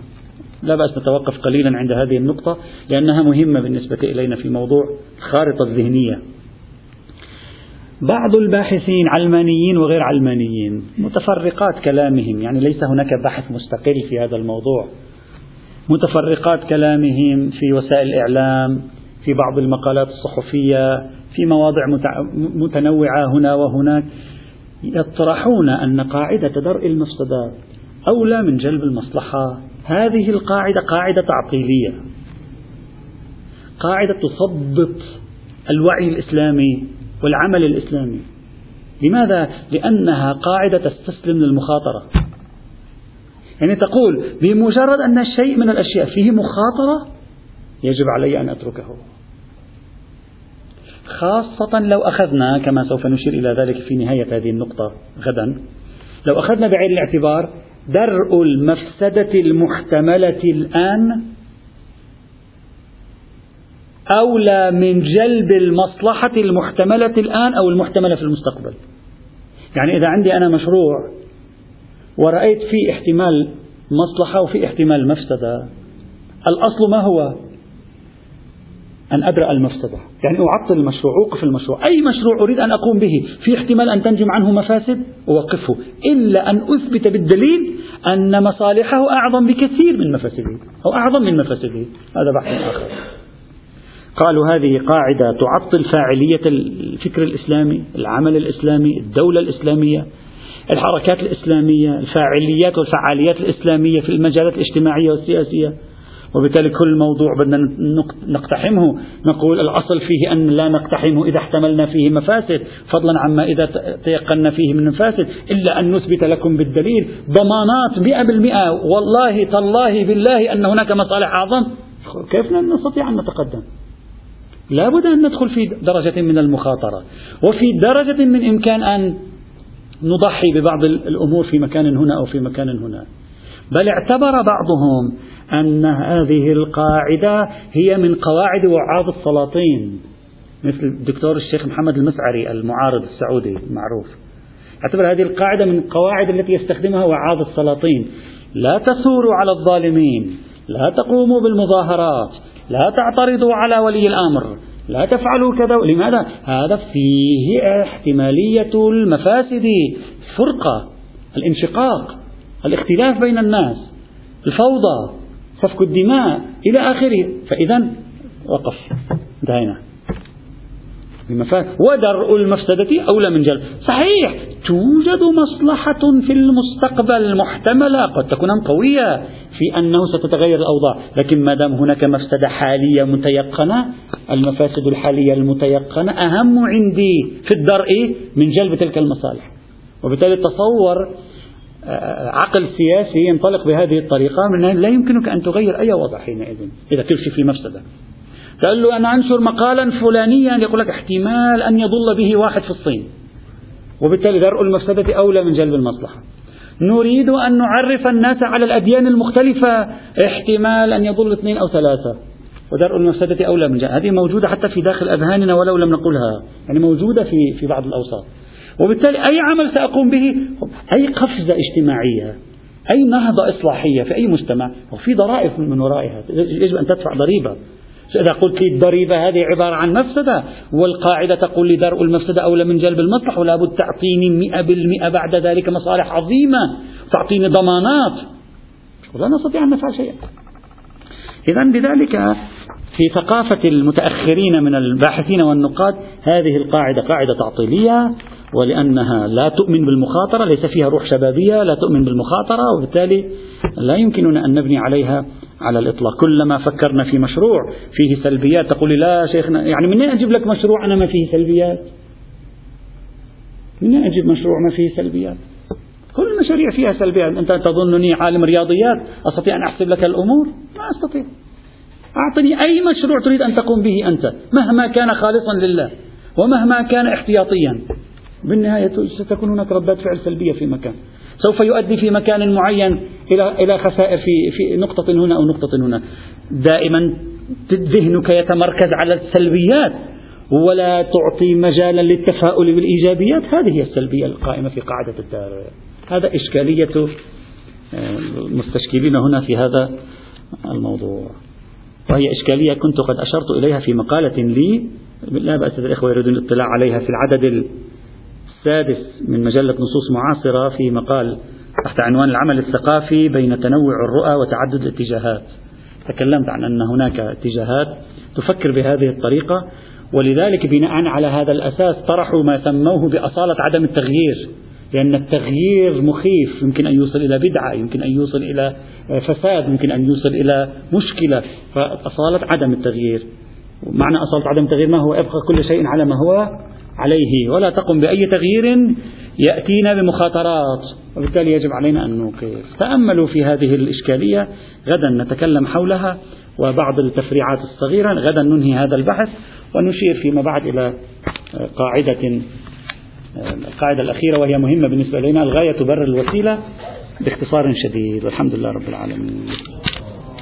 لا بأس نتوقف قليلا عند هذه النقطة لأنها مهمة بالنسبة إلينا في موضوع الخارطة الذهنية. بعض الباحثين علمانيين وغير علمانيين متفرقات كلامهم يعني ليس هناك بحث مستقل في هذا الموضوع. متفرقات كلامهم في وسائل الإعلام في بعض المقالات الصحفية في مواضع متنوعة هنا وهناك يطرحون أن قاعدة درء المفسدات أولى من جلب المصلحة. هذه القاعدة قاعدة تعطيلية قاعدة تثبط الوعي الإسلامي والعمل الإسلامي. لماذا؟ لأنها قاعدة تستسلم للمخاطرة. يعني تقول بمجرد أن الشيء من الأشياء فيه مخاطرة يجب علي أن أتركه. خاصة لو أخذنا كما سوف نشير إلى ذلك في نهاية هذه النقطة غدا لو أخذنا بعين الاعتبار درء المفسدة المحتملة الآن أولى من جلب المصلحة المحتملة الآن أو المحتملة في المستقبل. يعني إذا عندي أنا مشروع ورأيت في احتمال مصلحة وفي احتمال مفسدة الأصل ما هو؟ أن أدرأ المفسدة. يعني أعطل المشروع أوقف المشروع. أي مشروع أريد أن أقوم به؟ في احتمال أن تنجم عنه مفاسد؟ أوقفه. إلا أن أثبت بالدليل أن مصالحه أعظم بكثير من مفاسده أو أعظم من مفاسده. هذا بحث آخر. قالوا هذه قاعدة تعطل فاعلية الفكر الإسلامي العمل الإسلامي الدولة الإسلامية الحركات الإسلامية الفاعليات والفعاليات الإسلامية في المجالات الاجتماعية والسياسية. وبالتالي كل موضوع بدنا نقتحمه. نقول الأصل فيه أن لا نقتحمه إذا احتملنا فيه مفاسد. فضلا عما إذا تيقنا فيه من مفاسد. إلا أن نثبت لكم بالدليل ضمانات مئة بالمئة. والله تالله بالله أن هناك مصالح أعظم. كيف نستطيع أن نتقدم؟ لا بد أن ندخل في درجة من المخاطرة. وفي درجة من إمكان أن نضحي ببعض الأمور في مكان هنا أو في مكان هنا. بل اعتبر بعضهم أن هذه القاعدة هي من قواعد وعاظ السلاطين مثل الدكتور الشيخ محمد المسعري المعارض السعودي المعروف. اعتبر هذه القاعدة من القواعد التي يستخدمها وعاظ السلاطين. لا تثوروا على الظالمين لا تقوموا بالمظاهرات لا تعترضوا على ولي الأمر. لا تفعلوا كذا لماذا؟ هذا فيه احتمالية المفاسد الفرقة الانشقاق الاختلاف بين الناس الفوضى سفك الدماء إلى آخره. فإذا وقف انتهينا. ودرء المفسدة أولى من جلب. صحيح توجد مصلحة في المستقبل محتملة قد تكون قوية في أنه ستتغير الأوضاع. لكن ما دام هناك مفسدة حالية متيقنة المفاسد الحالية المتيقنة أهم عندي في الدرء من جلب تلك المصالح. وبالتالي تصور آه، عقل سياسي ينطلق بهذه الطريقة من لا يمكنك أن تغير أي وضع حينئذ إذا تمشي في مفسدة قال له أنا أنشر مقالا فلانيا يقول لك احتمال أن يضل به واحد في الصين. وبالتالي درء المفسدة أولى من جلب المصلحة. نريد أن نعرف الناس على الأديان المختلفة. احتمال أن يضل اثنين أو ثلاثة. ودرء المفسدة أولى من جلب. هذه موجودة حتى في داخل أذهاننا ولو لم نقلها. يعني موجودة في في بعض الأوساط. وبالتالي أي عمل سأقوم به؟ أي قفزة اجتماعية. أي نهضة إصلاحية في أي مجتمع. وفي ضرائب من ورائها. يجب أن تدفع ضريبة. إذا قلت لي الضريبة هذه عبارة عن مفسدة والقاعدة تقول لي درء المفسدة أولى من جلب المصلحة ولا بد تعطيني مئة بالمئة بعد ذلك مصالح عظيمة تعطيني ضمانات. ولا نستطيع أن نفعل شيئا. إذا بذلك في ثقافة المتأخرين من الباحثين والنقاد هذه القاعدة قاعدة تعطيلية ولأنها لا تؤمن بالمخاطرة ليس فيها روح شبابية لا تؤمن بالمخاطرة وبالتالي لا يمكننا أن نبني عليها على الإطلاق. كلما فكرنا في مشروع فيه سلبيات تقول لي لا شيخنا يعني من أجيب لك مشروع أنا ما فيه سلبيات؟ من أجيب مشروع ما فيه سلبيات؟ كل المشاريع فيها سلبيات. أنت تظنني عالم رياضيات أستطيع أن أحسب لك الأمور؟ ما أستطيع. أعطني أي مشروع تريد أن تقوم به أنت مهما كان خالصا لله ومهما كان احتياطيا. بالنهاية ستكون هناك ردات فعل سلبية في مكان. سوف يؤدي في مكان معين إلى إلى خسائر في في نقطة هنا أو نقطة هنا. دائما ذهنك يتمركز على السلبيات ولا تعطي مجالا للتفاؤل بالإيجابيات. هذه هي السلبية القائمة في قاعدة الدار. هذا إشكالية آه، المستشكلين هنا في هذا الموضوع. وهي إشكالية كنت قد أشرت إليها في مقالة لي لا بأس الإخوة يريدون الاطلاع عليها في العدد السادس من مجلة نصوص معاصرة في مقال تحت عنوان العمل الثقافي بين تنوع الرؤى وتعدد الاتجاهات. تكلمت عن أن هناك اتجاهات تفكر بهذه الطريقة ولذلك بناء على هذا الأساس طرحوا ما سموه بأصالة عدم التغيير. لأن التغيير مخيف يمكن أن يوصل إلى بدعة يمكن أن يوصل إلى فساد يمكن أن يوصل إلى مشكلة. فأصالة عدم التغيير. معنى أصالة عدم التغيير ما هو؟ ابقى كل شيء على ما هو عليه. ولا تقم بأي تغيير يأتينا بمخاطرات. وبالتالي يجب علينا أن نوقف. تأملوا في هذه الإشكالية غدا نتكلم حولها وبعض التفريعات الصغيرة غدا ننهي هذا البحث ونشير فيما بعد إلى قاعدة القاعدة الأخيرة وهي مهمة بالنسبة إلينا الغاية تبرر الوسيلة باختصار شديد والحمد لله رب العالمين.